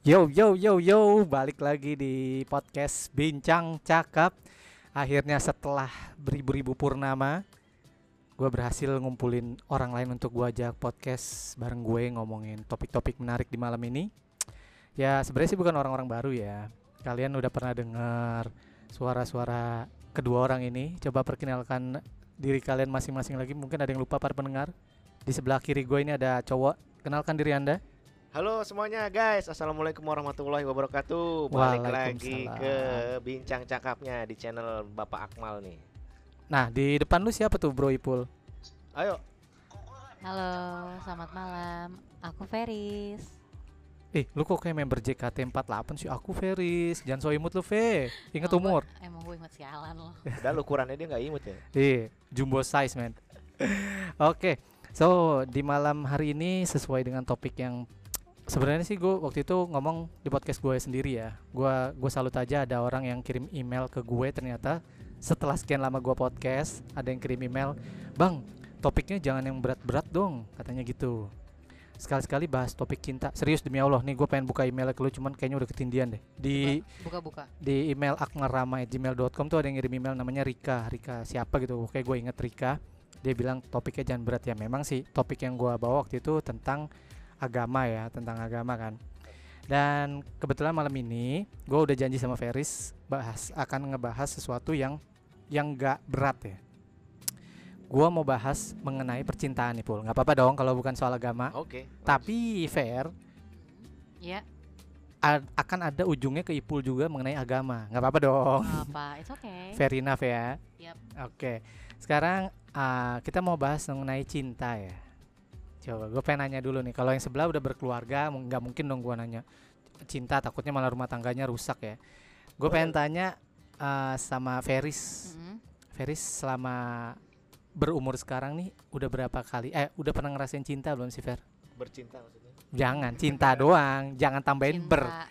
Yo yo yo yo, balik lagi di podcast Bincang Cakap. Akhirnya setelah beribu-ribu purnama, gue berhasil ngumpulin orang lain untuk gue ajak podcast bareng gue ngomongin topik-topik menarik di malam ini. Ya sebenarnya sih bukan orang-orang baru ya. Kalian udah pernah dengar suara-suara kedua orang ini. Coba perkenalkan diri kalian masing-masing lagi. Mungkin ada yang lupa para pendengar. Di sebelah kiri gue ini ada cowok. Kenalkan diri anda. Halo semuanya guys, Assalamualaikum warahmatullahi wabarakatuh Balik lagi ke Bincang Cakapnya di channel Bapak Akmal nih Nah di depan lu siapa tuh Bro Ipul? Ayo, Halo, selamat malam. Aku Feris. Eh, lu kok kayak member JKT48 sih? Aku Feris. Jangan so imut lu, Fe. Ingat Emang umur. gua- Emang gue inget sialan loh. udah lu ukurannya dia nggak imut ya Iya, jumbo size, man. Oke. So, di malam hari ini sesuai dengan topik yang sebenarnya sih gue waktu itu ngomong di podcast gue sendiri ya. Gua gue salut aja ada orang yang kirim email ke gue ternyata setelah sekian lama gue podcast ada yang kirim email, "Bang, topiknya jangan yang berat-berat dong," katanya gitu. Sekali-sekali bahas topik cinta. Serius demi Allah nih gue pengen buka email ke lu cuman kayaknya udah ketindian deh. Di Buka-buka. di email akmarama@gmail.com tuh ada yang ngirim email namanya Rika Rika siapa gitu kayak gue inget Rika dia bilang topiknya jangan berat ya memang sih topik yang gue bawa waktu itu tentang agama ya tentang agama kan dan kebetulan malam ini gue udah janji sama Feris bahas akan ngebahas sesuatu yang yang gak berat ya gue mau bahas mengenai percintaan nih Pul nggak apa-apa dong kalau bukan soal agama Oke tapi fair Ya, a- akan ada ujungnya ke Ipul juga mengenai agama nggak apa-apa dong apa? It's okay. Fair enough ya. Yap. Oke. Sekarang ah, kita mau bahas mengenai cinta ya. Coba gue pengen nanya dulu nih. Kalau yang sebelah udah berkeluarga, nggak mungkin dong gue nanya cinta. Takutnya malah rumah tangganya rusak ya. Gue pengen tanya ah, sama Feris. Mm-mm. Feris selama berumur sekarang nih udah berapa kali? Eh udah pernah ngerasain cinta belum sih Fer? Bercinta maksudnya Jangan cinta doang. Jangan tambahin ber. Cinta.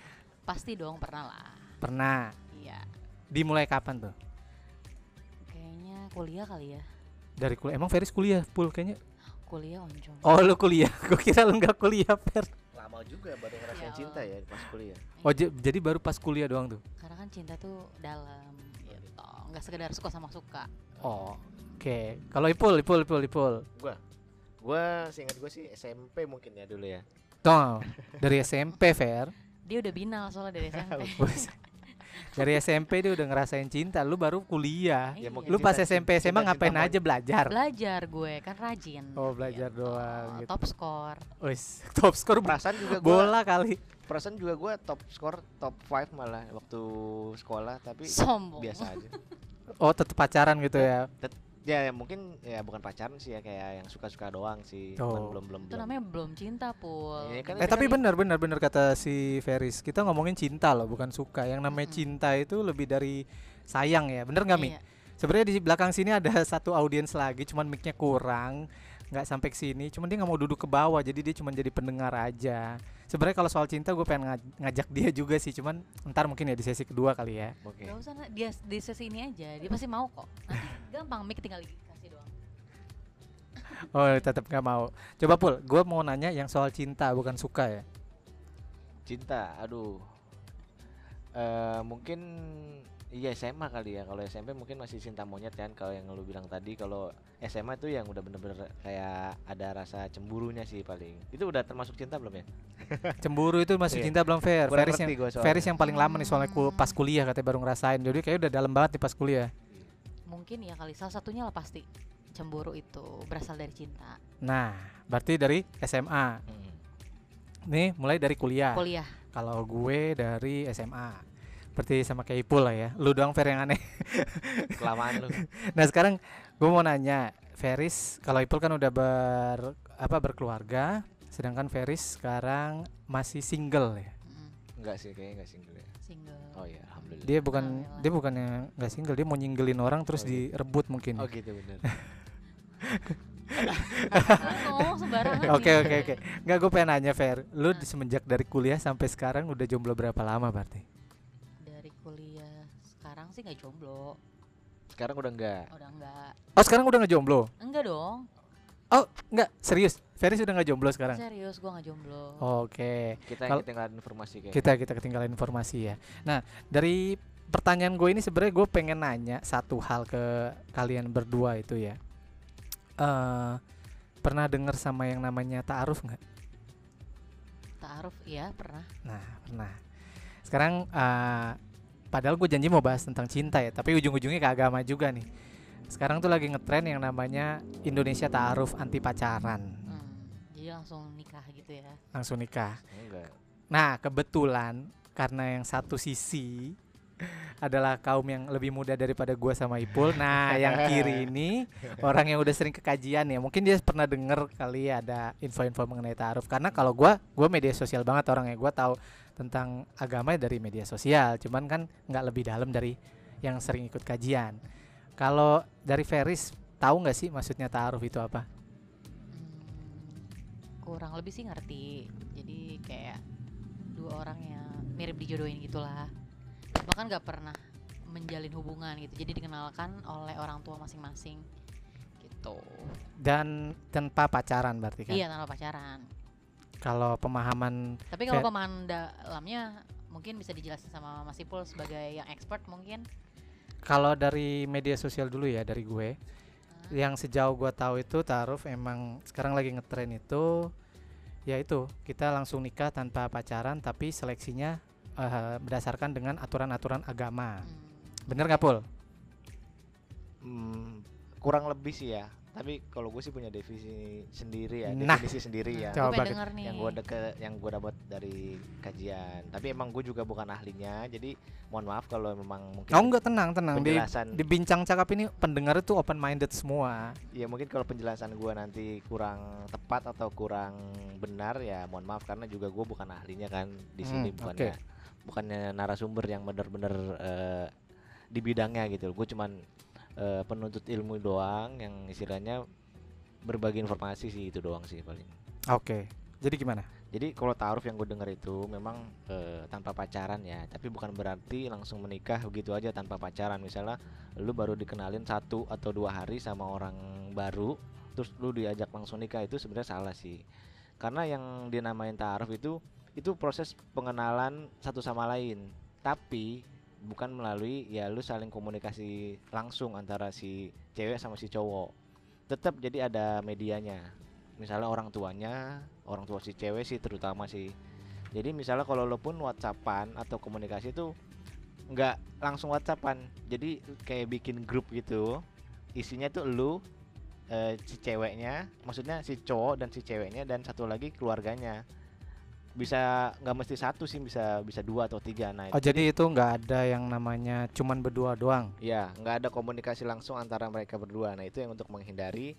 Pasti dong pernah lah. Pernah. Iya. Dimulai kapan tuh? Kayaknya kuliah kali ya. Dari kuliah. Emang Feris kuliah? Pul kayaknya. Kuliah oncom. Oh lu kuliah. Gue kira lu nggak kuliah Fer. Lama juga baru ngerasain Ya cinta ya pas kuliah Oh j- jadi baru pas kuliah doang tuh. Karena kan cinta tuh dalam gitu. Nggak sekedar suka sama suka. Oh. Oke. Kalau Ipul, Ipul, Ipul, Ipul. Gue seingat gue sih SMP mungkin ya dulu ya Tuh, dari SMP Fer. Dia udah binal soalnya dari SMP. dari SMP dia udah ngerasain cinta, lu baru kuliah. Iya. mungkin Lu pas cinta- SMP SMA cinta- ngapain cinta aja belajar? Belajar gue kan rajin. Oh, belajar Gitu. doang gitu. Top score. Wis, top skor Perasaan juga gue bola kali. Perasaan juga gue top skor top 5 malah waktu sekolah Tapi Sombong. biasa aja Oh, tetep pacaran gitu ya. Ya ya, mungkin ya bukan pacaran sih ya Kayak yang suka-suka doang sih Cuman Oh. belum belum Itu belum namanya belum cinta, Pul. Iya, kan Eh tapi kan- benar benar benar kata si Feris. Kita ngomongin cinta loh, bukan suka. Yang namanya Mm-mm. cinta itu lebih dari sayang ya. Bener nggak Mi? Iya. Sebenarnya di belakang sini ada satu audiens lagi, cuman mic-nya kurang, nggak sampai ke sini. Cuman dia nggak mau duduk ke bawah, jadi dia cuman jadi pendengar aja. Sebenarnya kalau soal cinta gue pengen ngaj- ngajak dia juga sih, cuman ntar mungkin ya di sesi kedua kali ya. Oke Gak usah dia di sesi ini aja, dia pasti mau kok. Nanti gampang mic tinggal dikasih doang. Oh tetap nggak mau. Coba pul, gue mau nanya yang soal cinta bukan suka ya. Cinta, aduh. Eh mungkin iya SMA kali ya. Kalau SMP mungkin masih cinta monyet kan. Kalau yang lu bilang tadi, kalau SMA tuh yang udah bener-bener kayak ada rasa cemburunya sih paling. Itu udah termasuk cinta belum ya? Cemburu itu masih Iya. cinta belum fair. Kurang Feris yang. Feris yang paling lama nih soalnya ku- pas kuliah katanya baru ngerasain. Jadi kayak udah dalam banget nih pas kuliah. Mungkin ya kali salah satunya lah pasti cemburu itu berasal dari cinta. Nah, berarti dari SMA. Hmm. Nih mulai dari kuliah. Kuliah. Kalau gue dari SMA. Seperti sama kayak Ipul lah ya. Lu doang Fer yang aneh. Kelamaan lu. Nah sekarang gue mau nanya, Feris, kalau Ipul kan udah ber apa berkeluarga, sedangkan Feris sekarang masih single ya. Enggak sih, kayaknya enggak single ya. single. Oh iya, alhamdulillah. Dia bukan Alhamdulillah. dia bukannya nggak single, dia mau nyinggelin orang terus Oh, gitu. direbut mungkin. Oh gitu bener. Lu ngomong sembarangan. Oke oke oke. Nggak gue pengen nanya Fer, lu Nah. semenjak dari kuliah sampai sekarang udah jomblo berapa lama berarti? Sekarang sih nggak jomblo. Sekarang udah enggak. Udah enggak. Oh sekarang udah ngejomblo? Enggak dong. Oh, enggak, serius. Feris udah nggak jomblo sekarang. Serius gua nggak jomblo. Oke. Kita Kalau- yang ketinggalan informasi kayak. Kita kita ketinggalan informasi ya. Nah, dari pertanyaan gue ini sebenarnya gue pengen nanya satu hal ke kalian berdua itu ya. eh pernah dengar sama yang namanya ta'aruf nggak? Ta'aruf iya pernah. Nah, pernah. Sekarang eh padahal gue janji mau bahas tentang cinta ya, tapi ujung-ujungnya ke agama juga nih. Sekarang tuh lagi ngetren yang namanya Indonesia Ta'aruf anti pacaran, Hmm, jadi langsung nikah gitu ya. langsung nikah. Enggak. Nah, kebetulan karena yang satu sisi adalah kaum yang lebih muda daripada gua sama Ipul. Nah, yang kiri ini orang yang udah sering ke kajian ya. Mungkin dia pernah denger kali ada info-info mengenai ta'aruf. Karena kalau gua gua media sosial banget orangnya. Gua tahu tentang agama dari media sosial. Cuman kan nggak lebih dalam dari yang sering ikut kajian. Kalau dari Feris tahu nggak sih maksudnya ta'aruf itu apa? Hmm, kurang lebih sih ngerti. Jadi kayak dua orang yang mirip dijodohin gitulah. Bahkan nggak pernah menjalin hubungan gitu. Jadi dikenalkan oleh orang tua masing-masing gitu. Dan tanpa pacaran berarti kan? Iya tanpa pacaran. Kalau pemahaman Tapi kalau pemahaman dalamnya mungkin bisa dijelasin sama Mas Ipul sebagai yang expert mungkin. Kalau dari media sosial dulu ya dari gue, Hah? yang sejauh gue tahu itu taaruf emang sekarang lagi ngetren itu, ya itu kita langsung nikah tanpa pacaran tapi seleksinya eh, berdasarkan dengan aturan-aturan agama. Hmm, Bener nggak pul? Hmm, kurang lebih sih ya. Tapi kalau gue sih punya definisi sendiri ya, Nah. definisi sendiri ya. Coba denger nih. yang gue deket yang gue dapat dari kajian tapi emang gue juga bukan ahlinya jadi mohon maaf kalau memang mungkin Oh enggak tenang tenang di penjelasan di bincang cakap ini pendengar itu open minded semua. ya mungkin kalau penjelasan gue nanti kurang tepat atau kurang benar ya mohon maaf karena juga gue bukan ahlinya kan di sini Hmm, bukannya bukannya narasumber yang benar-benar eh, di bidangnya gitu gue cuman eh, penuntut ilmu doang yang istilahnya berbagi informasi sih itu doang sih paling Oke. Jadi gimana? Jadi kalau taaruf yang gue dengar itu memang eh, tanpa pacaran ya, tapi bukan berarti langsung menikah begitu aja tanpa pacaran. Misalnya lu baru dikenalin satu atau dua hari sama orang baru, terus lu diajak langsung nikah itu sebenarnya salah sih. Karena yang dinamain taaruf itu itu proses pengenalan satu sama lain, tapi bukan melalui ya lu saling komunikasi langsung antara si cewek sama si cowok. Tetap jadi ada medianya. Misalnya orang tuanya orang tua si cewek sih terutama sih. Jadi misalnya kalau lo pun whatsappan atau komunikasi itu nggak langsung whatsappan. Jadi kayak bikin grup gitu. Isinya tuh lu eh, si ceweknya maksudnya si cowok dan si ceweknya dan satu lagi keluarganya bisa nggak mesti satu sih bisa bisa dua atau tiga nah Oh jadi itu nggak ada yang namanya cuman berdua doang. ya nggak ada komunikasi langsung antara mereka berdua nah itu yang untuk menghindari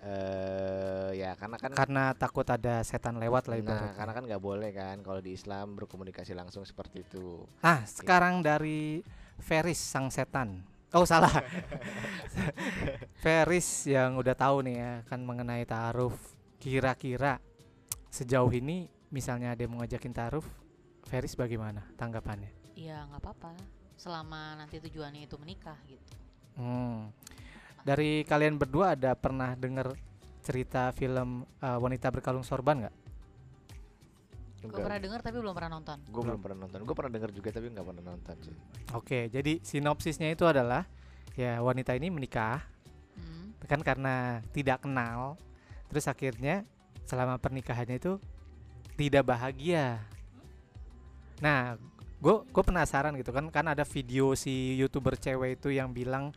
eh ya karena kan Karena takut ada setan lewat lah Nah, karena kan nggak boleh kan kalau di Islam berkomunikasi langsung seperti itu. Nah, sekarang dari Feris sang setan. Oh, salah. Feris yang udah tahu nih ya kan mengenai taaruf. Kira-kira sejauh ini misalnya ada yang mau ngajakin taaruf, Feris bagaimana tanggapannya? Iya nggak apa-apa. Selama nanti tujuannya itu menikah gitu. Hmm. Dari kalian berdua ada pernah dengar cerita film uh, wanita berkalung sorban nggak? Gue pernah dengar tapi belum pernah nonton. Gue belum pernah nonton. Gue pernah dengar juga tapi nggak pernah nonton sih. Oke, jadi sinopsisnya itu adalah ya wanita ini menikah Hmm. kan karena tidak kenal terus akhirnya selama pernikahannya itu tidak bahagia. Nah gue gue penasaran gitu kan kan ada video si youtuber cewek itu yang bilang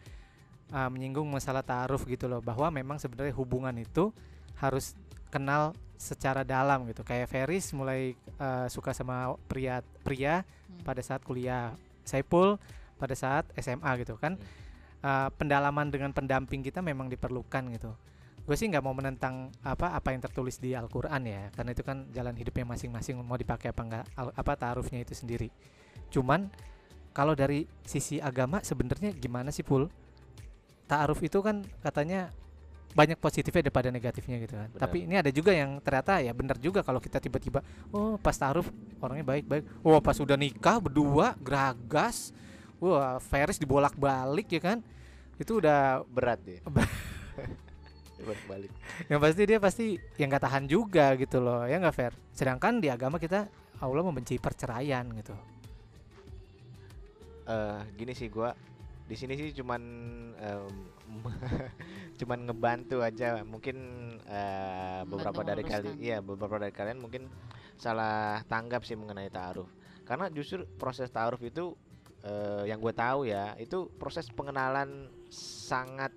uh, menyinggung masalah taaruf gitu loh bahwa memang sebenarnya hubungan itu harus kenal secara dalam gitu. Kayak Feris mulai uh, suka sama pria pria Hmm. pada saat kuliah Saipul pada saat SMA gitu kan. Uh, pendalaman dengan pendamping kita memang diperlukan gitu gue sih nggak mau menentang apa apa yang tertulis di Al-Quran ya karena itu kan jalan hidupnya masing-masing mau dipakai apa enggak apa taarufnya itu sendiri. Cuman kalau dari sisi agama sebenarnya gimana sih pul? Taaruf itu kan katanya banyak positifnya daripada negatifnya gitu kan. Tapi ini ada juga yang ternyata ya benar juga kalau kita tiba-tiba oh pas taaruf orangnya baik-baik. Wah pas udah nikah berdua geragas. Wah Ferris dibolak-balik ya kan? Itu udah Berat ya. balik yang pasti dia pasti yang nggak tahan juga gitu loh ya nggak fair sedangkan di agama kita Allah membenci perceraian gitu. Eh gini sih gua di sini sih cuman em, cuman ngebantu aja. Mungkin eh, beberapa dari kali meluruskan. iya beberapa dari kalian mungkin salah tanggap sih mengenai taaruf. Karena justru proses taaruf itu eh, yang gue tahu ya itu proses pengenalan sangat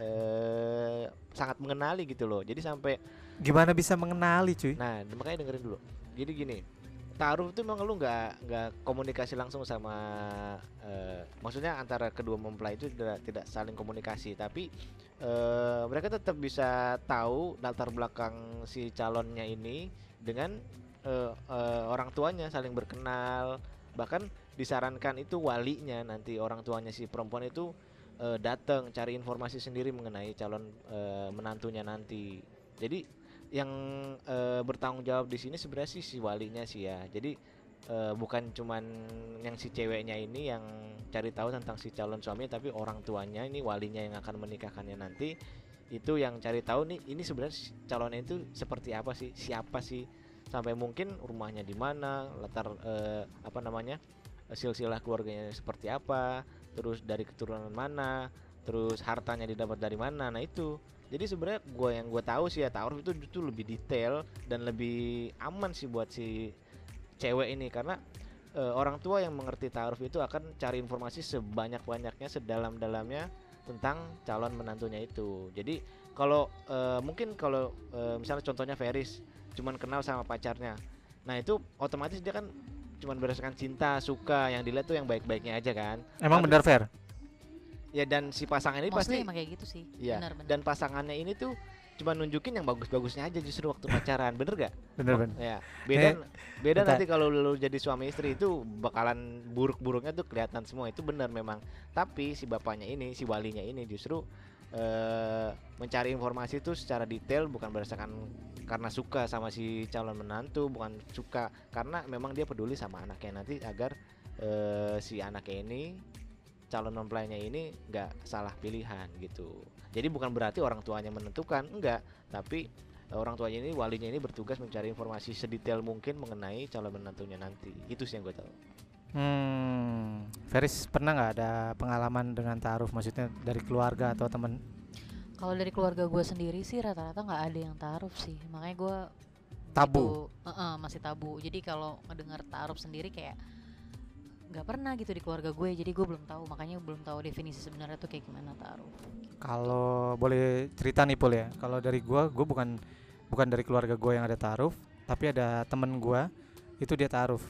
eh sangat mengenali gitu loh. Jadi sampai gimana bisa mengenali cuy? Nah, makanya dengerin dulu. Jadi gini, taruh itu memang lu nggak nggak komunikasi langsung sama, eh, maksudnya antara kedua mempelai itu tidak tidak saling komunikasi, tapi eh, mereka tetap bisa tahu latar belakang si calonnya ini dengan eh, eh, orang tuanya saling berkenal, bahkan disarankan itu walinya nanti orang tuanya si perempuan itu eh, datang cari informasi sendiri mengenai calon eh, menantunya nanti. Jadi yang eh, bertanggung jawab di sini sebenarnya sih si walinya sih ya. Jadi eh, bukan cuman yang si ceweknya ini yang cari tahu tentang si calon suami, tapi orang tuanya ini walinya yang akan menikahkannya nanti itu yang cari tahu nih ini sebenarnya calonnya itu seperti apa sih, siapa sih, sampai mungkin rumahnya di mana, latar eh, apa namanya silsilah keluarganya seperti apa, terus dari keturunan mana, terus hartanya didapat dari mana, nah itu. Jadi sebenarnya gue yang gue tahu sih ya taaruf itu itu lebih detail dan lebih aman sih buat si cewek ini. Karena eh, orang tua yang mengerti taaruf itu akan cari informasi sebanyak banyaknya sedalam dalamnya tentang calon menantunya itu. Jadi kalau eh, mungkin kalau eh, misalnya contohnya Feris cuman kenal sama pacarnya. Nah itu otomatis dia kan cuman berdasarkan cinta suka yang dilihat tuh yang baik-baiknya aja kan. Emang Tapi- benar fair ya dan si pasangan ini Mostly pasti emang kayak gitu sih. Iya. benar benar. dan pasangannya ini tuh cuma nunjukin yang bagus-bagusnya aja justru waktu pacaran. Bener gak? bener bener Ya beda beda bentar. nanti kalau lu jadi suami istri itu bakalan buruk-buruknya tuh kelihatan semua. Itu bener memang. Tapi si bapaknya ini si walinya ini justru eh mencari informasi itu secara detail bukan berdasarkan karena suka sama si calon menantu bukan suka karena memang dia peduli sama anaknya. Nanti agar eh si anaknya ini calon mempelainya ini nggak salah pilihan gitu. Jadi bukan berarti orang tuanya menentukan enggak tapi orang tuanya ini walinya ini bertugas mencari informasi sedetail mungkin mengenai calon menantunya nanti. Itu sih yang gue tahu hmm. Feris pernah nggak ada pengalaman dengan taaruf? Maksudnya dari keluarga atau teman kalau dari keluarga gue sendiri sih rata-rata nggak ada yang taruh sih. Makanya gue tabu? gitu, "Eh-eh, masih tabu. Jadi kalau ngedengar taruh sendiri kayak nggak pernah gitu di keluarga gue. Jadi gue belum tahu. Makanya belum tahu definisi sebenarnya tuh kayak gimana taruh Kalau boleh cerita nih Pul ya, kalau dari gua, gua bukan bukan dari keluarga gua yang ada taaruf, tapi ada temen gua itu dia taaruf.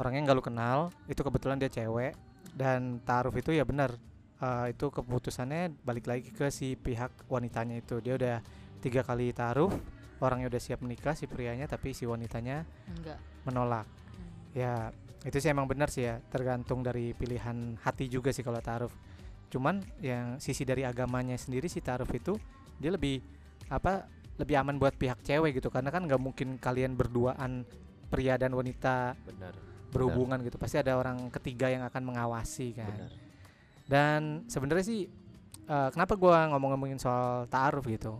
Orangnya nggak lu kenal, itu kebetulan dia cewek dan taaruf itu ya benar eh, itu keputusannya balik lagi ke si pihak wanitanya itu. Dia udah tiga kali taaruf, orangnya udah siap menikah si prianya, tapi si wanitanya enggak menolak. Hmm. Ya itu sih emang benar sih ya, tergantung dari pilihan hati juga sih kalau taaruf. Cuman yang sisi dari agamanya sendiri si taaruf itu dia lebih apa lebih aman buat pihak cewek gitu karena kan nggak mungkin kalian berduaan pria dan wanita benar berhubungan gitu pasti ada orang ketiga yang akan mengawasi kan. Benar. Dan sebenarnya sih eh, kenapa gua ngomong-ngomongin soal taaruf gitu?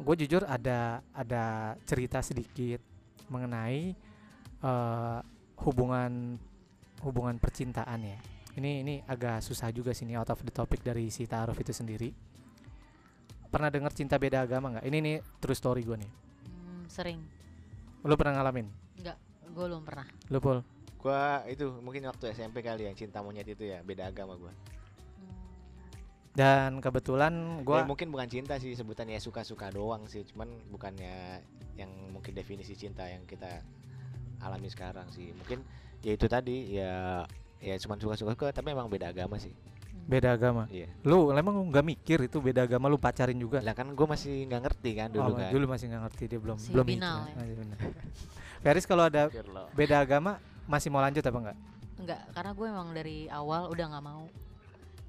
Gue jujur ada ada cerita sedikit mengenai eh, hubungan hubungan percintaan ya. Ini ini agak susah juga sih ini out of the topic dari si taaruf itu sendiri. Pernah dengar cinta beda agama nggak? Ini nih true story gue nih. Hmm, sering. Lu pernah ngalamin gue belum pernah. Lu pul? Gua itu mungkin waktu SMP kali yang cinta monyet itu ya beda agama gua. Hmm, dan kebetulan gua gue mungkin bukan cinta sih sebutannya suka-suka doang sih cuman bukannya yang mungkin definisi cinta yang kita alami sekarang sih. Mungkin ya itu tadi ya ya cuman suka-suka tapi emang beda agama sih. Beda agama iya lu emang nggak mikir itu beda agama lu pacarin juga lah kan gue masih nggak ngerti kan dulu Oh, kan dulu masih nggak ngerti dia belum Masih belum binal mikir. ya. Masih benar. Feris kalau ada beda agama masih mau lanjut apa enggak? enggak karena gue emang dari awal udah nggak mau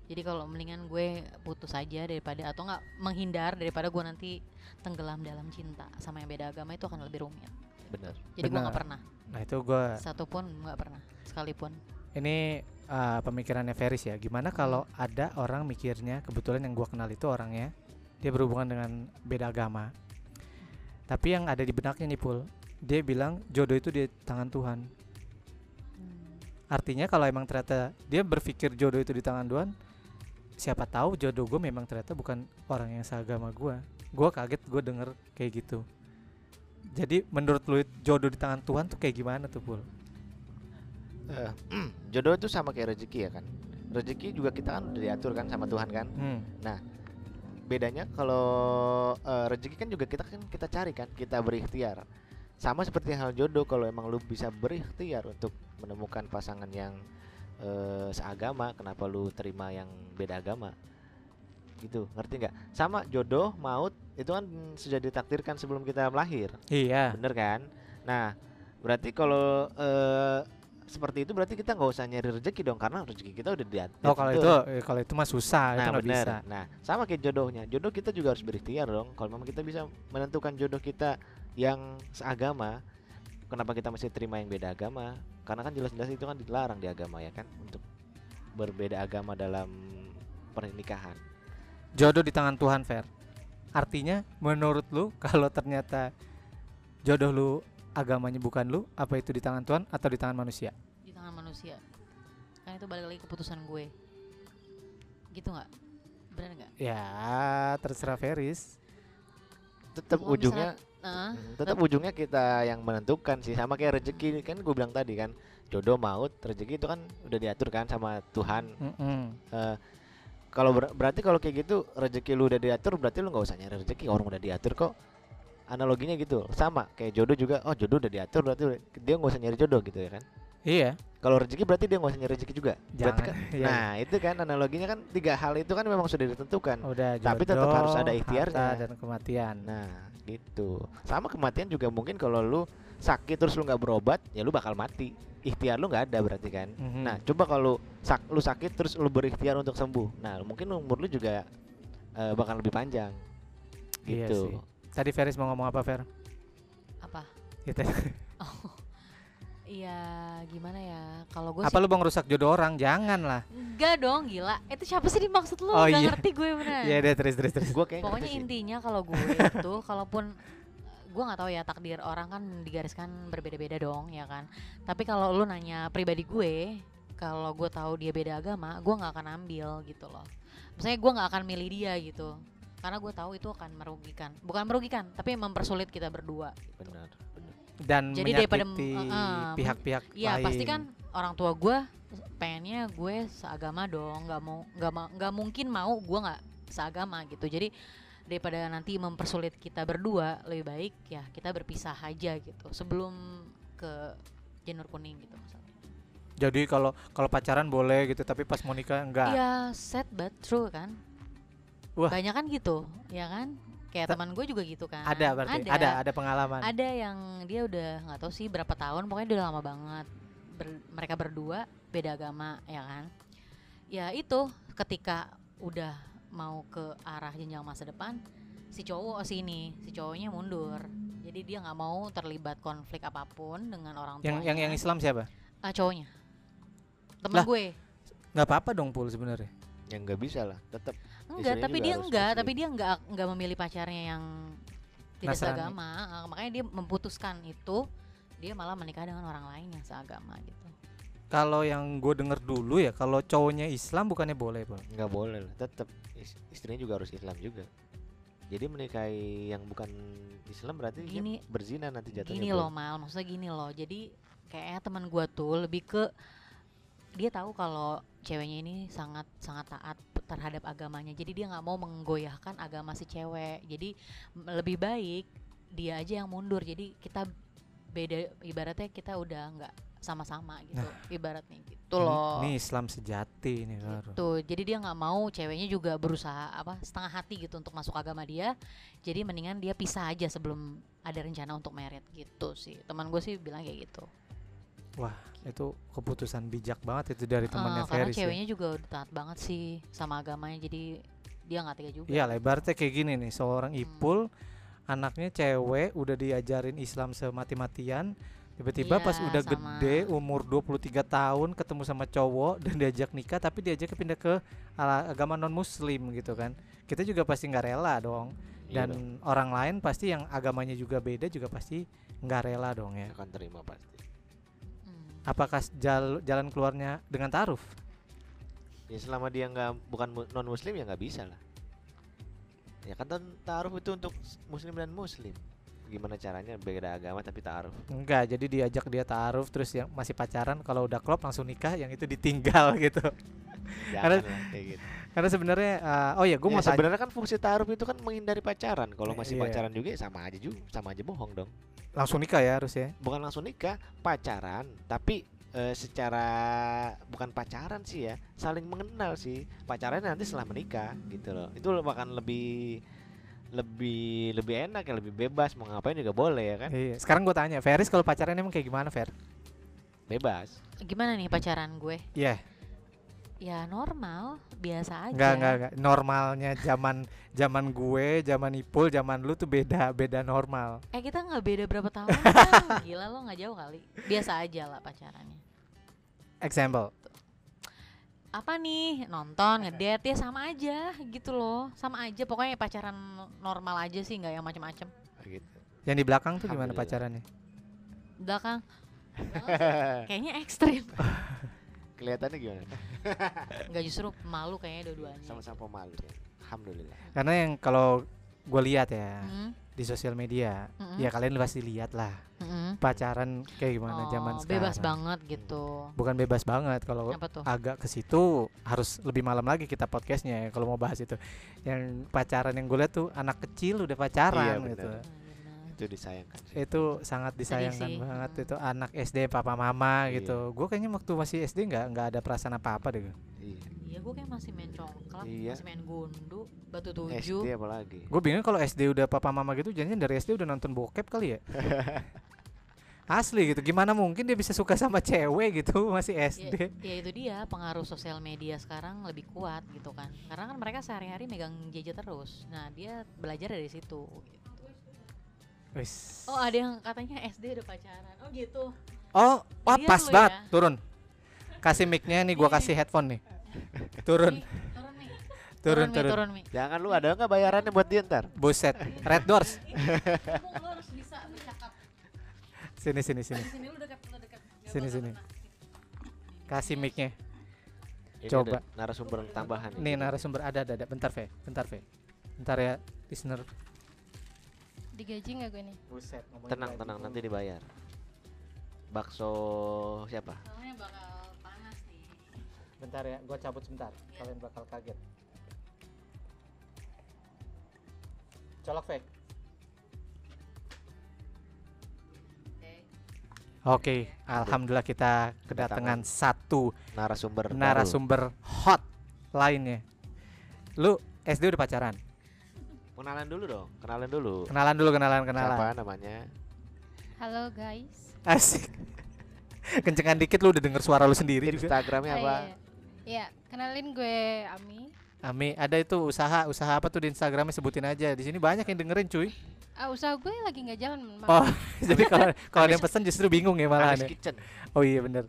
jadi kalau mendingan gue putus aja daripada atau nggak menghindar daripada gue nanti tenggelam dalam cinta sama yang beda agama itu akan lebih rumit bener jadi gue Benar. nggak pernah Nah itu gue satu pun nggak pernah sekalipun ini uh, pemikirannya Feris ya. Gimana kalau ada orang mikirnya kebetulan yang gua kenal itu orangnya dia berhubungan dengan beda agama. Tapi yang ada di benaknya nih pul dia bilang jodoh itu di tangan Tuhan. Hmm. artinya kalau emang ternyata dia berpikir jodoh itu di tangan Tuhan siapa tahu jodoh gue memang ternyata bukan orang yang seagama gue gue kaget gue denger kayak gitu. Jadi menurut lu jodoh di tangan Tuhan tuh kayak gimana tuh pul Eh, jodoh itu sama kayak rezeki ya kan? Rezeki juga kita kan udah diatur kan sama Tuhan kan? Hmm. bedanya kalau eh, rezeki kan juga kita kan kita cari kan? Kita berikhtiar. Sama seperti hal jodoh kalau emang lu bisa berikhtiar untuk menemukan pasangan yang eh, seagama kenapa lu terima yang beda agama? Gitu ngerti nggak? Sama jodoh maut itu kan sudah ditakdirkan sebelum kita lahir. Iya. Bener kan? Nah berarti kalau eh, seperti itu berarti kita nggak usah nyari rezeki dong karena rezeki kita udah diatur oh kalau itu eh, kalau itu mah susah itu Nah benar. bisa Nah sama kayak jodohnya. Jodoh kita juga harus berikhtiar dong. Kalau memang kita bisa menentukan jodoh kita yang seagama, kenapa kita mesti terima yang beda agama? Karena kan jelas-jelas itu kan dilarang di agama ya kan untuk berbeda agama dalam pernikahan. jodoh di tangan Tuhan Fer artinya menurut lu kalau ternyata jodoh lu agamanya bukan lu apa itu di tangan Tuhan atau di tangan manusia? Di tangan manusia. Kan itu balik lagi keputusan gue. Gitu nggak? Benar nggak? Ya terserah Feris. Tetap ujungnya, Nah, mm, tetap ujungnya kita yang menentukan sih. Sama kayak rezeki. Kan gue bilang tadi kan, jodoh maut, rezeki itu kan udah diatur kan sama Tuhan. Mm-mm. Eh, kalau ber- berarti kalau kayak gitu rezeki lu udah diatur berarti lu nggak usah nyari rezeki. Orang udah diatur kok analoginya gitu sama kayak jodoh juga oh jodoh udah diatur berarti dia nggak usah nyari jodoh gitu ya kan iya kalau rezeki berarti dia nggak usah nyari rezeki juga berarti kan iya. nah itu kan analoginya kan tiga hal itu kan memang sudah ditentukan udah Tapi tetap jodoh, harus ada ikhtiarnya. dan kematian nah gitu sama kematian juga mungkin kalau lu sakit terus lu nggak berobat ya lu bakal mati ikhtiar lu nggak ada berarti kan Mhm. Nah, coba kalau sak lu sakit terus lu berikhtiar untuk sembuh. Nah, mungkin umur lu juga eh, bakal lebih panjang. Iya Gitu. sih. Tadi Feris mau ngomong apa Fer? Apa? Gitu. iya gimana ya? Kalau gue apa lu mau ngerusak jodoh orang? Jangan lah enggak dong gila. Itu siapa sih dimaksud lu? Oh, nggak iya. ngerti gue bener ya deh terus terus terus. Gua kayak pokoknya intinya kalau gue itu kalaupun gue nggak tahu ya takdir orang kan digariskan berbeda-beda dong ya kan? Tapi kalau lu nanya pribadi gue kalau gue tahu dia beda agama gue nggak akan ambil gitu loh. Misalnya gue nggak akan milih dia gitu karena gue tahu itu akan merugikan. Bukan merugikan tapi mempersulit kita berdua benar, benar. dan Jadi daripada pihak-pihak Iya lain. pasti kan orang tua gue pengennya gue seagama dong. Nggak mau nggak mau nggak mungkin mau gue nggak seagama gitu. Jadi daripada nanti mempersulit kita berdua lebih baik ya kita berpisah aja gitu. Sebelum ke janur kuning gitu misalnya. jadi kalau kalau pacaran boleh gitu tapi pas mau nikah enggak Iya sad but true kan Wah. banyak kan gitu ya kan? Kayak teman gue juga gitu kan. Ada berarti ada. ada, pengalaman. Ada yang dia udah nggak tahu sih berapa tahun pokoknya dia udah lama banget. Ber- mereka berdua beda agama ya kan? Ya itu ketika udah mau ke arah jenjang masa depan si cowok si ini si cowoknya mundur. Jadi dia nggak mau terlibat konflik apa pun dengan orang yang tuanya. yang yang Islam siapa? Ah, cowoknya. Temen Lah, gue. nggak apa-apa dong pul sebenarnya. Yang nggak bisa lah tetap enggak tapi dia enggak tapi dia enggak enggak memilih pacarnya yang tidak Nasrani. seagama. Makanya dia memutuskan itu dia malah menikah dengan orang lain yang seagama gitu. Kalau yang gue denger dulu ya kalau cowoknya Islam bukannya boleh pul nggak boleh lah tetap is- istrinya juga harus Islam juga. Jadi menikahi yang bukan Islam berarti Gini- berzina nanti jatuhnya gini loh mal. Maksudnya gini loh. Jadi kayaknya teman gua tuh lebih ke dia tahu kalau ceweknya ini sangat sangat taat terhadap agamanya. Jadi dia nggak mau menggoyahkan agama si cewek. Jadi lebih baik dia aja yang mundur. Jadi kita beda ibaratnya kita udah nggak sama-sama gitu ibaratnya gitu loh. ini Islam sejati ini baru Tuh, jadi dia nggak mau ceweknya juga berusaha apa setengah hati gitu untuk masuk agama dia. Jadi mendingan dia pisah aja sebelum ada rencana untuk merit gitu sih. Teman gue sih bilang kayak gitu. Itu keputusan bijak banget itu dari temannya Eh, karena Feris ya. ceweknya juga udah taat banget sih sama agamanya. Jadi dia nggak tega juga. Iya lebarnya kayak gini nih seorang Hmm. ipul anaknya cewek udah diajarin Islam semati-matian Tiba-tiba pas Iya, udah sama. gede umur 23 tahun ketemu sama cowok dan diajak nikah tapi diajak pindah ke agama non muslim gitu kan. Kita juga pasti nggak rela dong. Iya Dan dong, orang lain pasti yang agamanya juga beda juga pasti nggak rela dong ya. akan terima pasti. Apakah jal- jalan keluarnya dengan taruh? Ya selama dia nggak bukan non muslim ya nggak bisa lah. Ya kan taruh itu untuk muslim dan muslim. Gimana caranya beda agama tapi taruh. Enggak, jadi diajak dia taruh terus yang masih pacaran kalau udah klop langsung nikah yang itu ditinggal gitu. Karena- Jangan lah kayak gitu. Karena sebenarnya eh, oh ya gue Ya, mau sebenarnya kan fungsi taruh itu kan menghindari pacaran. Kalau masih Iya. pacaran juga ya sama aja juga, sama aja bohong dong. Langsung nikah ya harus ya. Bukan langsung nikah, pacaran, tapi eh, secara bukan pacaran sih ya, saling mengenal sih. Pacaran nanti setelah menikah gitu loh. Itu bahkan lebih lebih lebih enak ya, lebih bebas mau ngapain juga boleh ya kan? Iya. Sekarang gue tanya, Feris kalau pacaran emang kayak gimana, Fer? Bebas. Gimana nih pacaran gue? Iya. Ya normal, biasa aja. Enggak, enggak, enggak. Normalnya zaman zaman gue, zaman Ipul, zaman lu tuh beda, beda normal. Eh kita nggak beda berapa tahun kan? Gila lo nggak jauh kali. Biasa aja lah pacarannya. Example. Apa nih nonton ngedate ya sama aja gitu loh, sama aja pokoknya pacaran normal aja sih nggak yang macem-macem. Gitu. Yang di belakang tuh gimana pacarannya? Belakang kayaknya ekstrim. Kelihatannya gimana? Nggak justru malu kayaknya dua-duanya. Sama-sama pemalu ya. Alhamdulillah. Karena yang kalau gue lihat ya Mm, di sosial media, mm-mm, ya kalian pasti lihat lah mm-mm. pacaran kayak gimana zaman Oh, sekarang. bebas banget gitu. Bukan bebas banget kalau agak ke situ harus lebih malam lagi kita podcastnya ya kalau mau bahas itu. Yang pacaran yang gue lihat tuh anak kecil udah pacaran Iya, gitu. benar. Itu disayangkan. sih. Itu sangat disayangkan sih. banget Mm. itu anak SD papa mama Iya. gitu. Gue kayaknya waktu masih SD nggak nggak ada perasaan apa-apa deh. Iya. Iya gue kayak masih main congklak, Iya. masih main gundu, batu tujuh. SD apalagi. Gue bingung kalau SD udah papa mama gitu, jangan dari SD udah nonton bokep kali ya. Asli gitu, gimana mungkin dia bisa suka sama cewek gitu masih Ya, SD? ya itu dia pengaruh sosial media sekarang lebih kuat gitu kan. Karena kan mereka sehari-hari megang gadget terus. Nah dia belajar dari situ. gitu. Wis. Oh ada yang katanya SD udah pacaran. Oh gitu. Oh, wah Lihat pas banget. ya. Turun. Kasih mic-nya nih, gua kasih headphone nih. Turun, Nih, turun nih. turun, Mi, turun. turun Mi. Jangan lu ada nggak bayarannya buat dia ntar? Buset, Red Doors. Kamu lo harus bisa bercakap. Sini, sini, sini. Sini lu dekat, lu dekat. Nggak Sini. Kasih mic-nya. Ini Coba. narasumber tambahan. Nih narasumber ada, ada, ada. Bentar, Ve. Bentar, Ve. Bentar ya, listener. Digaji nggak gue nih? Buset, Tenang, tenang dulu. nanti dibayar. Bakso siapa? Soalnya bakal panas nih. Bentar ya, gua cabut sebentar. Kalian bakal kaget. Colok, Ve. Oke. Oke, alhamdulillah kita kedatangan satu Narasumber. baru. narasumber hot lainnya. Lu SD udah pacaran? Kenalan dulu dong. Kenalan dulu. Kenalan dulu, kenalan, kenalan. Siapa namanya? Halo guys. Asik. Kencengan dikit lu udah denger suara lu sendiri juga. Instagramnya Oh, apa? iya. Iya, kenalin gue Ami. Ami, ada itu usaha, usaha apa tuh di Instagramnya sebutin aja. Di sini banyak yang dengerin, cuy. Ah, usaha gue lagi nggak jalan. Oh, jadi kalau kalau ada yang pesan justru bingung ya malah ya. Kitchen. Oh iya bener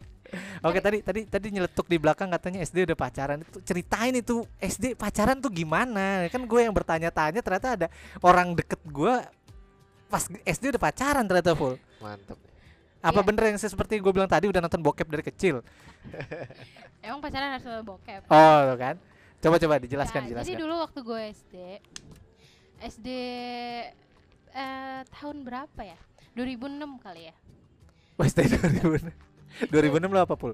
Oke tadi tadi tadi nyeletuk di belakang katanya SD udah pacaran itu ceritain itu SD pacaran tuh gimana kan gue yang bertanya-tanya ternyata ada orang deket gue pas SD udah pacaran ternyata full Mantep. apa Iya. bener yang seperti gue bilang tadi udah nonton bokep dari kecil Emang pacaran harus sama bokep. oh tuh kan coba coba dijelaskan Ya, jelaskan Jadi dulu waktu gue SD, SD eh, tahun berapa ya? 2006 kali ya. Wah, SD 2006 2006 lo apa pul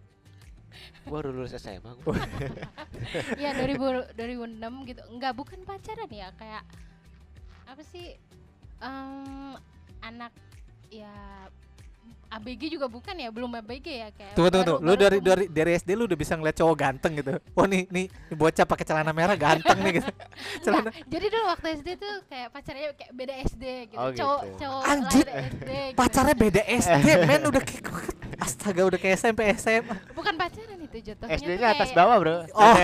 Gua baru lulus SMA. gua. Iya 2000 2006 gitu. Enggak bukan pacaran ya, kayak apa sih? Em, anak ya ABG juga bukan ya, belum ABG ya kayak. tunggu tunggu baru- tunggu lu dari dari dari SD lu udah bisa ngeliat cowok ganteng gitu oh nih nih nih bocah pakai celana merah ganteng nih gitu celana Enggak, jadi dulu waktu SD tuh kayak pacarnya kayak beda SD gitu. Oh, cowok gitu. cowok Anjir, lahir SD gitu. pacarnya beda SD men udah kayak astaga udah kayak SMP SMA bukan pacaran itu jatuhnya tuh SD-nya atas bawah, Bro. Oh.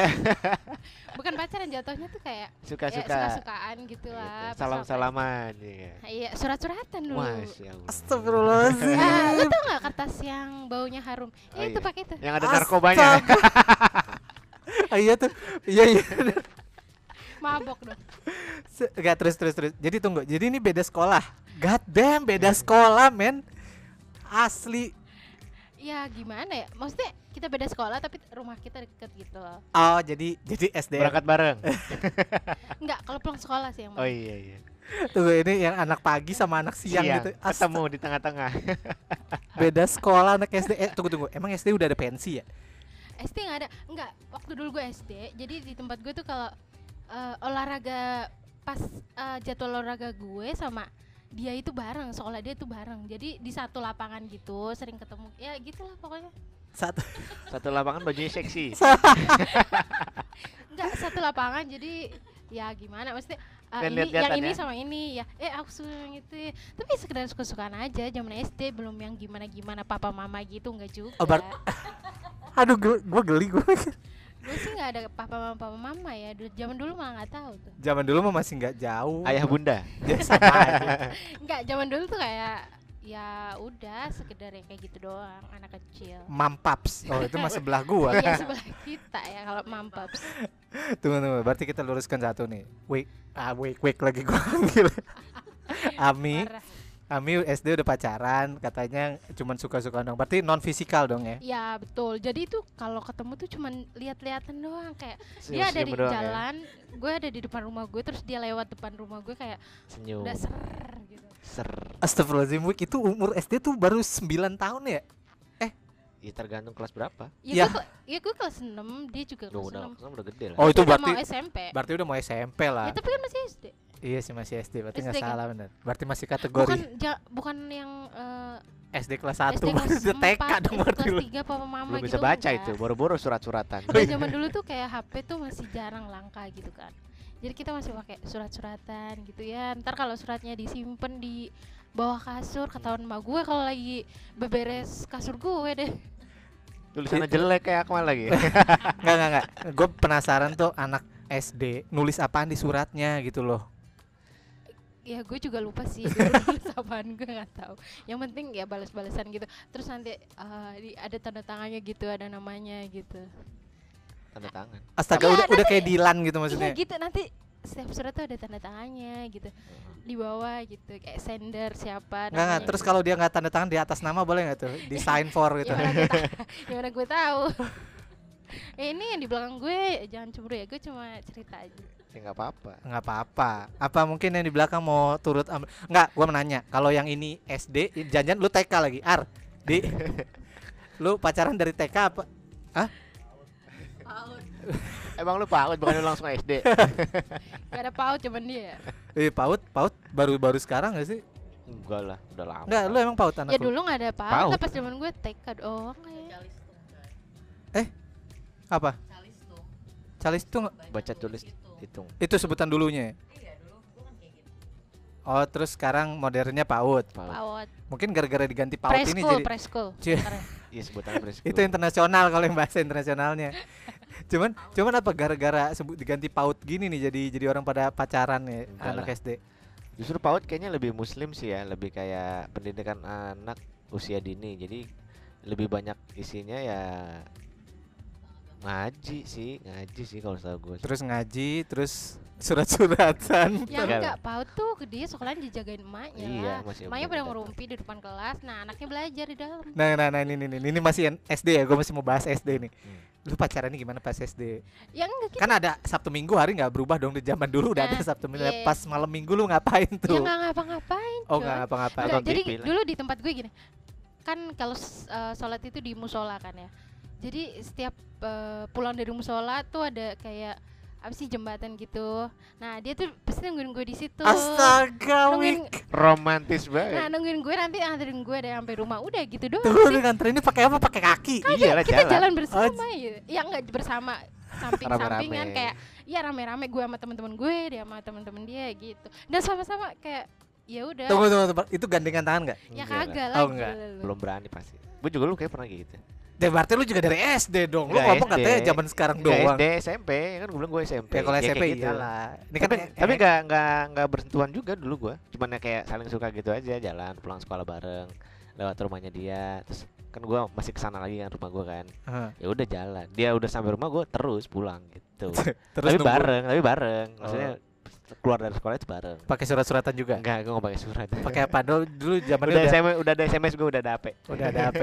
bukan pacaran jatuhnya tuh kayak ya, Suka-suka. suka-sukaan gitu Gitu. lah. pas Salam-salaman ya. apa- Iya, surat-suratan dulu. Masya Allah. Astagfirullahaladzim. Ah, lu tau gak kertas yang baunya harum? Oh, Ya itu iya. pakai itu. Yang ada narkobanya. Ah, iya tuh. Iya iya. Mabok dong. Enggak terus terus terus. Jadi tunggu. Jadi ini beda sekolah. God damn, beda sekolah, men. Asli. Ya gimana ya? Maksudnya kita beda sekolah tapi rumah kita deket gitu loh. Oh, jadi jadi SD. Berangkat bareng. Enggak, kalau pulang sekolah sih yang Oh iya iya. Tunggu ini yang anak pagi sama anak siang, Siang, gitu. ketemu di tengah-tengah. Beda sekolah anak SD. Eh, tunggu tunggu. Emang SD udah ada pensi ya? SD nggak ada. Enggak, waktu dulu gue SD, jadi di tempat gue tuh kalau eh, olahraga pas eh, jadwal olahraga gue sama dia itu bareng, sekolah dia tuh bareng. Jadi di satu lapangan gitu, sering ketemu. Ya gitulah pokoknya. Satu. Satu lapangan bajunya seksi. Enggak satu lapangan jadi ya gimana maksudnya uh, Dan ini yang ini ya? sama ini ya eh aku suka yang itu ya. tapi sekedar suka-sukaan aja zaman SD belum yang gimana-gimana papa mama gitu enggak juga Oh, Aduh, gue gua geli gue. Gue sih nggak ada papa mama papa mama ya Dulu- zaman dulu malah nggak tahu tuh Zaman dulu mah masih nggak jauh. Ayah bunda. Ya, sama aja. enggak zaman dulu tuh kayak ya udah sekedar yang kayak gitu doang anak kecil Mampaps. Oh, itu mah sebelah gua. Iya sebelah kita ya kalau mampaps tunggu tunggu. Berarti kita luruskan satu nih. Wait, ah wait, wait lagi gua panggil. Ami, Parah. Ami SD udah pacaran, katanya cuman suka-suka dong. Berarti non fisikal dong ya? Ya betul. Jadi itu kalau ketemu tuh cuman lihat-lihatan doang kayak dia ada di ya. jalan, gue ada di depan rumah gue, terus dia lewat depan rumah gue kayak Senyum. udah ser gitu. Ser. Astagfirullahaladzim, itu umur SD tuh baru 9 tahun ya? Ya tergantung kelas berapa. Ya. Ya, gue ya gue kelas 6, dia juga Loh, kelas udah, 6. kan udah gede lah. Oh, itu Udah berarti mau SMP. berarti udah mau SMP lah. Ya tapi kan masih SD. Iya sih masih SD, berarti nggak kan? salah bener. Berarti masih kategori Bukan ja- bukan yang eh, SD kelas 1, SD kelas udah TK 4, dong SD berarti kelas lu. 3 papa mama Belum gitu. bisa baca enggak. itu, boro-boro surat-suratan. Ya, zaman dulu tuh kayak HP tuh masih jarang langka gitu kan. Jadi kita masih pakai surat-suratan gitu ya. Ntar kalau suratnya disimpan di bawah kasur ketahuan emak gue kalau lagi beberes kasur gue deh. Tulisannya jelek kayak Akmal lagi. Enggak enggak enggak. Gue penasaran tuh anak SD nulis apaan di suratnya gitu loh. Ya gue juga lupa sih dulu nulis apaan gue nggak tahu. Yang penting ya balas-balasan gitu. Terus nanti eh, di- ada tanda tangannya gitu, ada namanya gitu. Tanda tangan. Astaga Iya, udah udah kayak Dilan gitu Iya maksudnya. gitu nanti setiap surat tuh ada tanda tangannya gitu di bawah gitu kayak sender siapa Enggak enggak. namanya Terus gitu. kalau dia nggak tanda tangan di atas nama boleh nggak tuh? Di sign for gitu. ya mana gue tahu gue eh, ini yang di belakang gue jangan cemburu ya gue cuma cerita aja Ya nggak apa-apa. Nggak apa-apa. Apa mungkin yang di belakang mau turut ambil? Enggak, gua menanya. Kalau yang ini SD, jangan lu TK lagi. Ar, di lu pacaran dari TK apa? Emang lu PAUD bukan lu langsung SD. gak ada paut cuman dia Eh, PAUD, PAUD baru-baru sekarang gak sih? Enggak lah, udah lama. Enggak, lu emang PAUD anak ya lu? dulu nggak ada paut Paut. lah pas zaman gue TK doang ya. Apa? Calis itu nggak- baca tulis hitung. itu sebutan dulunya. ya? Oh, terus sekarang modernnya PAUD. PAUD. paut Mungkin gara-gara diganti PAUD ini jadi preschool. Iya sebutannya preschool. itu internasional kalau yang bahasa internasionalnya. cuman cuman apa gara-gara sebut diganti PAUD gini nih jadi jadi orang pada pacaran ya Enggak anak. SD. Justru PAUD kayaknya lebih muslim sih ya, lebih kayak pendidikan anak usia dini. Jadi lebih banyak isinya ya ngaji sih, ngaji sih kalau setahu gue. Terus ngaji, terus surat-suratan. yang Enggak enggak paut tuh dia sekolahnya dijagain emaknya Iya, masih emaknya pada ngerumpi di depan kelas nah anaknya belajar di dalam Nah, nah, nah ini, ini, ini, ini masih SD ya, gue masih mau bahas SD nih. Hmm. Lu pacarannya gimana pas SD? ya enggak gitu Kan ada Sabtu Minggu hari nggak berubah dong di zaman dulu udah ada Nah, Sabtu Minggu. iya. Pas malam Minggu lu ngapain ya tuh? nggak ngapa-ngapain oh ngapa-ngapain. Enggak, Nonton jadi dulu di tempat gue gini kan kalau eh, sholat itu di musola kan ya jadi setiap eh, pulang dari musola tuh ada kayak apa sih jembatan gitu nah dia tuh pasti nungguin gue di situ Astaga, nungguin. Romantis nah banget. nungguin gue nanti nganterin gue dari sampai rumah udah gitu doang Tuh, sih. lu nganter ini pakai apa? Pakai kaki. Iya lah kita jalan. jalan bersama gitu ya enggak bersama samping-sampingan kayak ya rame-rame gue sama teman-teman gue dia sama teman-teman dia gitu dan sama-sama kayak ya udah Tunggu, tunggu, tunggu. Itu gandengan tangan nggak? ya Enggak lah. kagak lah Oh, enggak. gila lu. Belum berani pasti. Gue juga lu kayak pernah gitu. Dan berarti lu juga dari SD dong. Lu ngomong katanya zaman sekarang doang. SD, SMP, kan gue bilang gue SMP. Ya kalau Ya, SMP gitu. iyalah. Ini kan tapi tapi eh, nggak nggak nggak bersentuhan juga dulu gue. Cuman ya kayak saling suka gitu aja, jalan pulang sekolah bareng, lewat rumahnya dia. Terus kan gue masih ke sana lagi kan rumah gue kan. Heeh. Ya udah jalan. Dia udah sampai rumah gue terus pulang gitu. Terus tapi nunggu bareng, tapi bareng. Maksudnya Oh. Keluar dari sekolah itu bareng. pakai surat-suratan juga. Enggak, gue nggak pakai surat. Pakai apa dulu dulu zamannya udah udah, SMS, udah ada SMS gue udah ada HP. udah ada HP.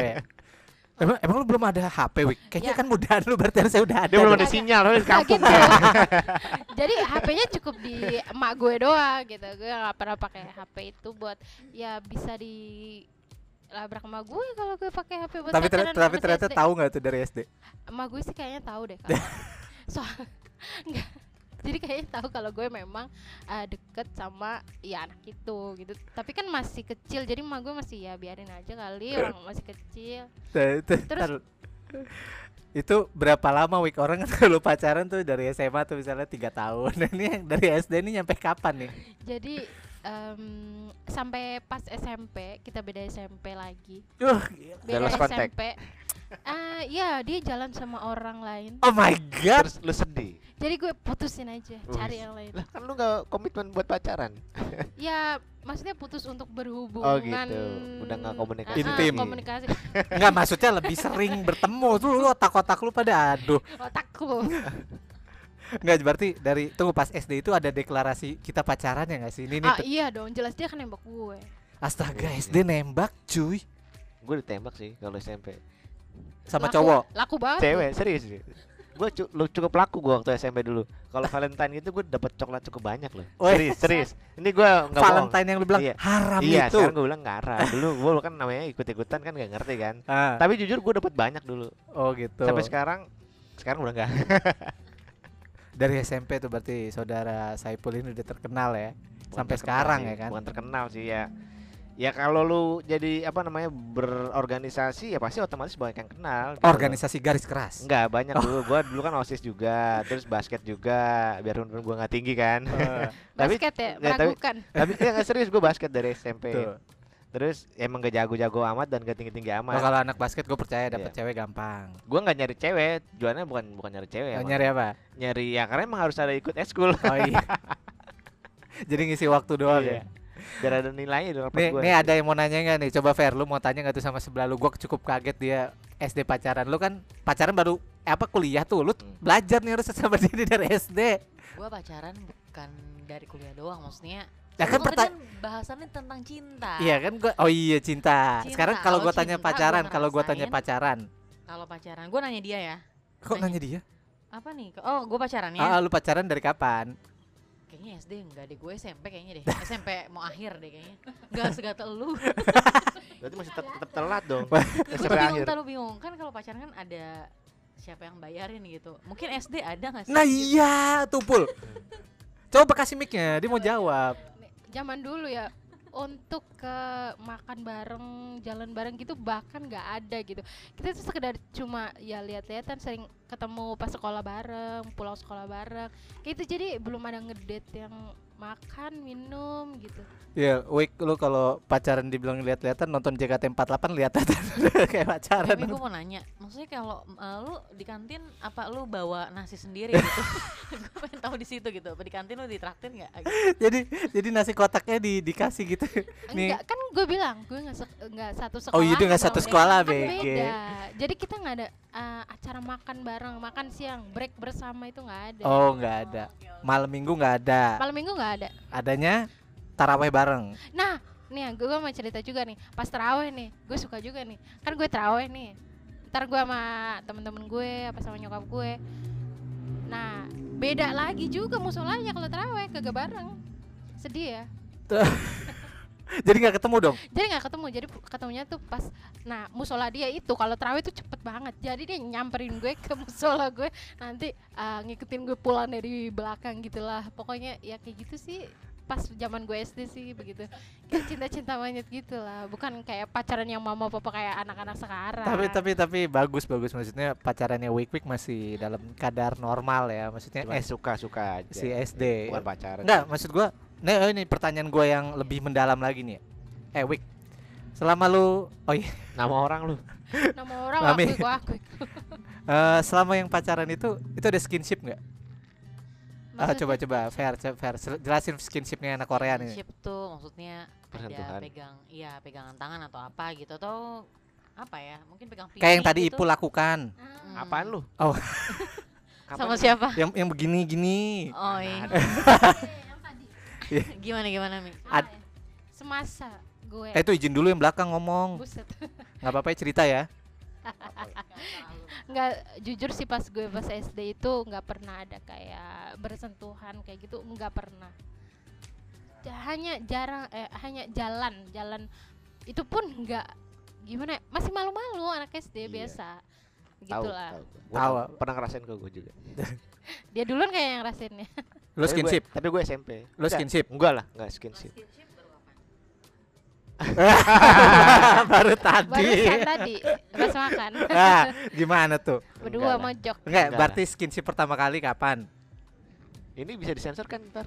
Emang, emang lu belum ada HP, Wik? Kayaknya Ya. kan mudahan lu berarti harusnya udah ada. Dia belum ada sinyal, soalnya di kampung. gitu. Jadi HP-nya cukup di emak gue doang gitu. Gue nggak pernah pakai HP itu buat ya bisa di labrak emak gue kalau gue pakai HP buat Tapi ternyata, tapi ternyata SD. tahu nggak tuh dari SD? emak gue sih kayaknya tahu deh kalau soal enggak jadi kayaknya tahu kalau gue memang uh, deket sama ya anak itu gitu. Tapi kan masih kecil jadi emak gue masih ya biarin aja kali orang masih kecil. Terus- itu berapa lama Wik orang kan kalau pacaran tuh dari SMA tuh misalnya tiga tahun. Nah, ini yang dari SD ini nyampe kapan nih? jadi em, sampai pas SMP kita beda SMP lagi. Uh, beda contact. Ah ya dia jalan sama orang lain oh my god. Terus lu sedih. jadi gue putusin aja cari Wih. yang lain Lah kan lu gak komitmen buat pacaran. ya maksudnya putus untuk berhubungan gitu. Udah nggak komunikasi. Ah, Intim. komunikasi Enggak maksudnya lebih sering bertemu tuh lu otak-otak lu pada aduh. otakku Enggak berarti dari tunggu pas SD itu ada deklarasi kita pacaran ya nggak sih? Ini, ah iya dong jelas dia kan nembak gue astaga Iya, SD nembak cuy Gue ditembak sih kalau SMP. Sama Laku- cowok. laku banget Cewek, serius sih. Gue cu lu cukup laku gue waktu SMP dulu. Kalau Valentine gitu gue dapat coklat cukup banyak loh. Woi. Serius, serius. Ini gue nggak bohong. Valentine yang lu bilang Iya. haram Iya, itu. sekarang gue bilang ngarah. Dulu gue kan namanya ikut-ikutan kan gak ngerti kan. Ah, Tapi jujur gue dapat banyak dulu. oh gitu. Sampai sekarang sekarang udah enggak. Dari SMP tuh berarti saudara Saipul ini udah terkenal ya. Sampai sekarang ya kan? Bukan terkenal sih ya. Ya kalau lu jadi apa namanya berorganisasi ya pasti otomatis banyak yang kenal. gitu. Organisasi garis keras. Enggak banyak Oh. dulu. Gua dulu kan osis juga, terus basket juga. Biarpun gua nggak tinggi kan. Eh, Tapi- basket ya ya, tapi- Tapi ya nggak serius gua basket dari SMP. tuh. Terus emang gak jago-jago amat dan gak tinggi-tinggi Oh, amat. kalau anak basket gue percaya dapet Iya. cewek gampang. Gua nggak nyari cewek, jualannya bukan bukan nyari cewek. Oh, emang. nyari apa? Nyari ya karena emang harus ada ikut eskul. Oh iya. Jadi ngisi waktu doang ya. Biar ada nilainya di rapot Nih, gua. nih ada yang mau nanya nggak nih? Coba Fer, lu mau tanya nggak tuh sama sebelah lu? Gua cukup kaget dia SD pacaran. Lu kan pacaran baru eh, apa kuliah tuh? Lu Hmm. belajar nih harus sama dia dari SD. Gua pacaran bukan dari kuliah doang maksudnya. Ya kan Gua perta- kan bahasannya tentang cinta. Iya kan gua Oh iya cinta. Cinta, Sekarang kalau kalau gua tanya pacaran, kalau gua tanya pacaran. Kalau pacaran, gua nanya dia ya. Kok Nanya. nanya dia? Apa nih? Oh, gua pacaran ya. Ah, lu pacaran dari kapan? Kayaknya SD enggak deh, gue SMP kayaknya deh. SMP mau akhir deh kayaknya. Enggak segatel lu. Berarti masih tet- tetap telat dong. gue SMP bingung, akhir. terlalu bingung. Kan kalau pacaran kan ada siapa yang bayarin gitu. Mungkin SD ada nggak sih? Nah iya, tuh Pul. Coba kasih mic-nya, dia mau jawab. Zaman dulu ya untuk ke makan bareng jalan bareng gitu bahkan nggak ada gitu. Kita tuh sekedar cuma ya lihat-lihatan sering ketemu pas sekolah bareng pulang sekolah bareng. Kayak itu jadi belum ada ngedate yang makan minum gitu Ya, Wik lu kalau pacaran dibilang lihat-lihatan nonton JKT48 lihat-lihatan kayak pacaran. Tapi gue mau nanya, maksudnya kalau uh, lu di kantin apa lu bawa nasi sendiri gitu? gue pengen tahu di situ gitu. Apa di kantin lu ditraktir nggak? Gitu. jadi jadi nasi kotaknya di dikasih gitu. Nih. enggak kan gue bilang gue nggak satu sekolah Oh, iya nggak satu mereka. sekolah, kan BG. beda jadi kita nggak ada uh, acara makan bareng makan siang break bersama itu nggak ada Oh, nggak ada. Malam Minggu nggak ada. malam minggu nggak ada Adanya taraweh bareng. Nah, nih gue mau cerita juga nih. Pas terawih nih, gue suka juga nih. Kan gue terawih nih. Ntar gue sama temen-temen gue, apa sama nyokap gue. Nah, beda lagi juga musolanya kalau terawih kagak bareng. Sedih ya. Jadi nggak ketemu dong. Jadi nggak ketemu. Jadi ketemunya tuh pas. Nah, musola dia itu kalau terawih tuh cepet banget. Jadi dia nyamperin gue ke musola gue. Nanti ah, ngikutin gue pulang dari belakang gitulah. Pokoknya ya kayak gitu sih. Pas zaman gue SD sih begitu. Kayak cinta-cinta monyet gitu lah. Bukan kayak pacaran yang mama papa kayak anak-anak sekarang. Tapi tapi tapi bagus bagus maksudnya pacarannya Wik Wik masih dalam kadar normal ya. Maksudnya Cuma S suka-suka aja. si SD. Bukan pacaran. Enggak, maksud gua Nih oh ini pertanyaan gua yang lebih mendalam lagi nih. Eh Wik, selama lu oh iya Nama orang lu. nama orang gua akui eh, selama yang pacaran itu itu ada skinship nggak ah coba coba fair fair jelasin skinshipnya anak Korea nih Skinship tuh maksudnya ada pegang iya pegangan tangan atau apa gitu atau apa ya mungkin pegang pipi kayak yang tadi gitu. Ipu lakukan. Hmm. Apaan lu? Oh. Sama siapa yang yang begini gini oh iya tadi gimana gimana mi? Ad- ya. semasa gue. Eh itu izin dulu yang belakang ngomong. Buset. Nggak apa-apa ya cerita ya. Nggak jujur sih pas gue pas SD itu nggak pernah ada kayak bersentuhan kayak gitu nggak pernah. Hanya jarang eh hanya jalan jalan. Itu pun nggak gimana ya, masih malu-malu anak SD Iya. biasa Tahu, gitulah tahu. Gua Tahu. Pernah ngerasain ke gue juga. dia duluan kayak yang rasainnya lu Tapi gue- skinship Tapi gue SMP. lu Enggak, skinship Enggak lah, enggak skinship. baru tadi tadi pas makan ah, gimana tuh berdua lah. mojok Enggak, Enggak berarti skinship pertama kali kapan? Ini bisa disensor kan ntar?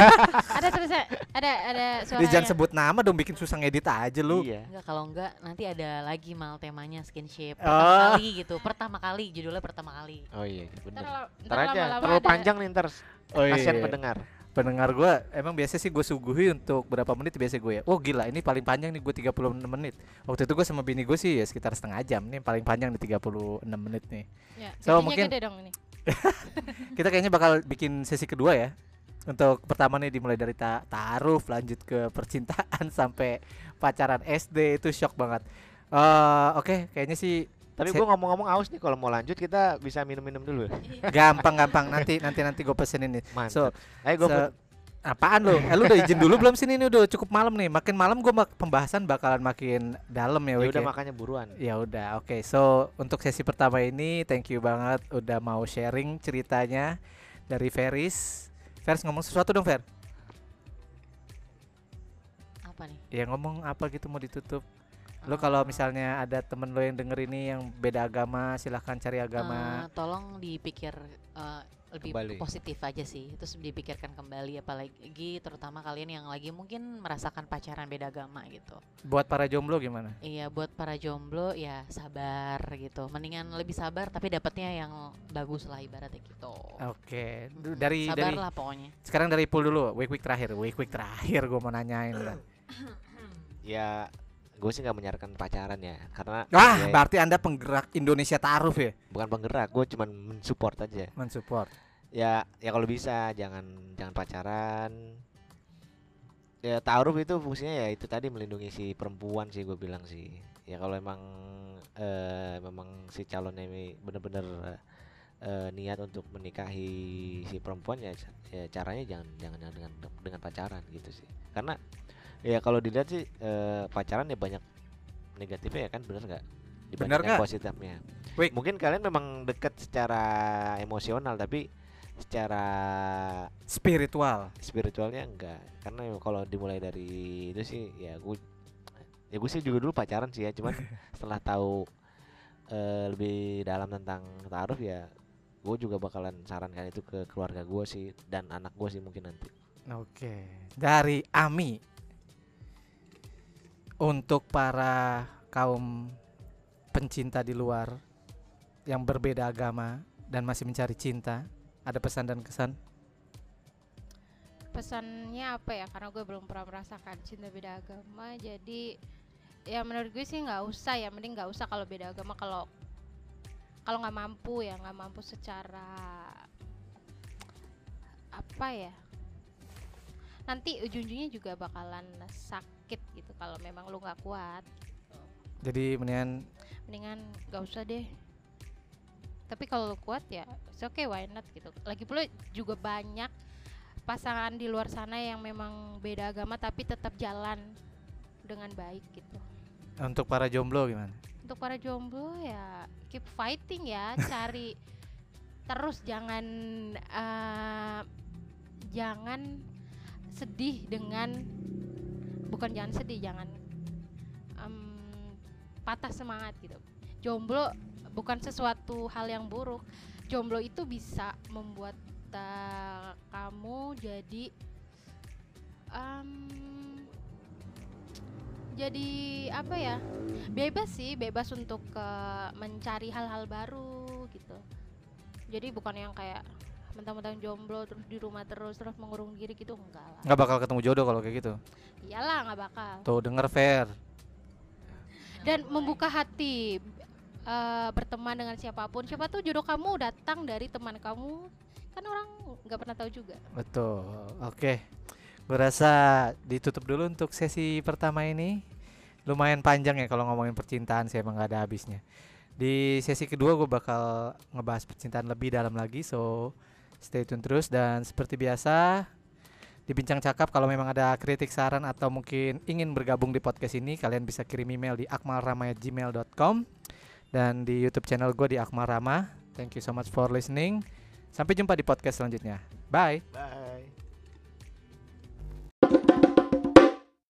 ada tulisan ada ada suaranya jangan sebut nama dong, bikin susah ngedit aja lu. Iya. Enggak kalau enggak nanti ada lagi mal temanya skinship Oh. pertama kali gitu pertama kali judulnya pertama kali Oh iya, ntar, bener. la- Ntar ntar aja, terlalu ada. panjang nih ntar. Oh Kasian iya. pendengar. Pendengar gua emang biasa sih gue suguhi untuk berapa menit biasa gue ya. Oh gila, ini paling panjang nih gue 36 menit. Waktu itu gue sama bini gue sih ya sekitar setengah jam. Nih paling panjang di 36 menit nih. Ya, So, mungkin- gede dong ini Kita kayaknya bakal bikin sesi kedua ya. Untuk pertama nih dimulai dari ta taaruf, lanjut ke percintaan sampai pacaran SD itu shock banget. Eh oke, kayaknya sih Tapi gue ngomong-ngomong aus nih kalau mau lanjut kita bisa minum-minum dulu. gampang-gampang nanti nanti nanti gue pesenin nih. So, Mantap. Ayo gue Se- apaan lo? Eh lu udah izin dulu belum sini ini udah cukup malam nih. Makin malam gua mak- pembahasan bakalan makin dalam ya, ya udah ya? makanya buruan. Ya udah, oke. So, untuk sesi pertama ini thank you banget udah mau sharing ceritanya dari Feris. Feris ngomong sesuatu dong, Fer. apa nih Ya ngomong apa gitu mau ditutup. Lo kalau Eh, misalnya ada temen lo yang denger ini yang beda agama, silahkan cari agama. eh, tolong dipikir eh, lebih Kembali. positif aja sih terus dipikirkan kembali apalagi terutama kalian yang lagi mungkin merasakan pacaran beda agama gitu Buat para jomblo gimana? iya buat para jomblo ya sabar gitu mendingan lebih sabar tapi dapatnya yang bagus lah ibaratnya gitu Oke, Mm, dari sabar dari lah pokoknya sekarang dari pool dulu. Week week terakhir, week week terakhir gua mau nanyain. lah. Ya gue sih nggak menyarankan pacaran ya karena Wah, ya, berarti Anda penggerak Indonesia Taaruf ya? bukan penggerak gue cuman mensupport aja Mensupport. ya ya kalau bisa jangan jangan pacaran ya taaruf itu fungsinya ya itu tadi melindungi si perempuan sih gue bilang sih ya kalau emang eh, memang si calonnya ini bener-bener eh, niat untuk menikahi si perempuan ya, ya caranya jangan jangan dengan dengan pacaran gitu sih karena ya kalau dilihat sih eh, pacaran ya banyak negatifnya ya kan bener nggak Bener dibanding yang nggak? positifnya Wik. mungkin kalian memang dekat secara emosional tapi secara Spiritual. spiritualnya enggak karena ya kalau dimulai dari itu sih ya gue ya gue sih juga dulu pacaran sih ya cuman setelah tahu eh, lebih dalam tentang taruh ya gue juga bakalan sarankan itu ke keluarga gue sih dan anak gue sih mungkin nanti Oke. Dari Ami. Untuk para kaum pencinta di luar yang berbeda agama dan masih mencari cinta, ada pesan dan kesan? pesannya apa ya? Karena gue belum pernah merasakan cinta beda agama jadi ya menurut gue sih nggak usah ya. Mending nggak usah kalau beda agama kalau kalau nggak mampu ya nggak mampu secara apa ya nanti ujung-ujungnya juga bakalan sakit gitu kalau memang lu nggak kuat. Jadi mendingan mendingan nggak usah deh. Tapi kalau lu kuat ya oke okay why not gitu. Lagi pula juga banyak pasangan di luar sana yang memang beda agama tapi tetap jalan dengan baik gitu. Untuk para jomblo gimana? untuk para jomblo ya keep fighting ya cari terus jangan eh, jangan sedih dengan bukan jangan sedih jangan em, patah semangat gitu. Jomblo bukan sesuatu hal yang buruk. Jomblo itu bisa membuat eh, kamu jadi em, jadi apa ya bebas sih bebas untuk eh, mencari hal-hal baru gitu. Jadi bukan yang kayak mentang-mentang jomblo terus di rumah terus terus mengurung diri gitu enggak lah. Nggak bakal ketemu jodoh kalau kayak gitu? Iyalah nggak bakal. Tuh denger fair dan membuka hati eh, berteman dengan siapa pun. Siapa tuh jodoh kamu datang dari teman kamu. Kan orang nggak pernah tahu juga. Betul. Oke. Gue rasa ditutup dulu untuk sesi pertama ini. Lumayan panjang ya kalau ngomongin percintaan sih emang gak ada habisnya. Di sesi kedua gue bakal ngebahas percintaan lebih dalam lagi so stay tune terus dan seperti biasa di bincang cakap kalau memang ada kritik saran atau mungkin ingin bergabung di podcast ini kalian bisa kirim email di akmalrama@gmail.com dan di YouTube channel gue di Akmal Rama. Thank you so much for listening. Sampai jumpa di podcast selanjutnya. Bye. Bye.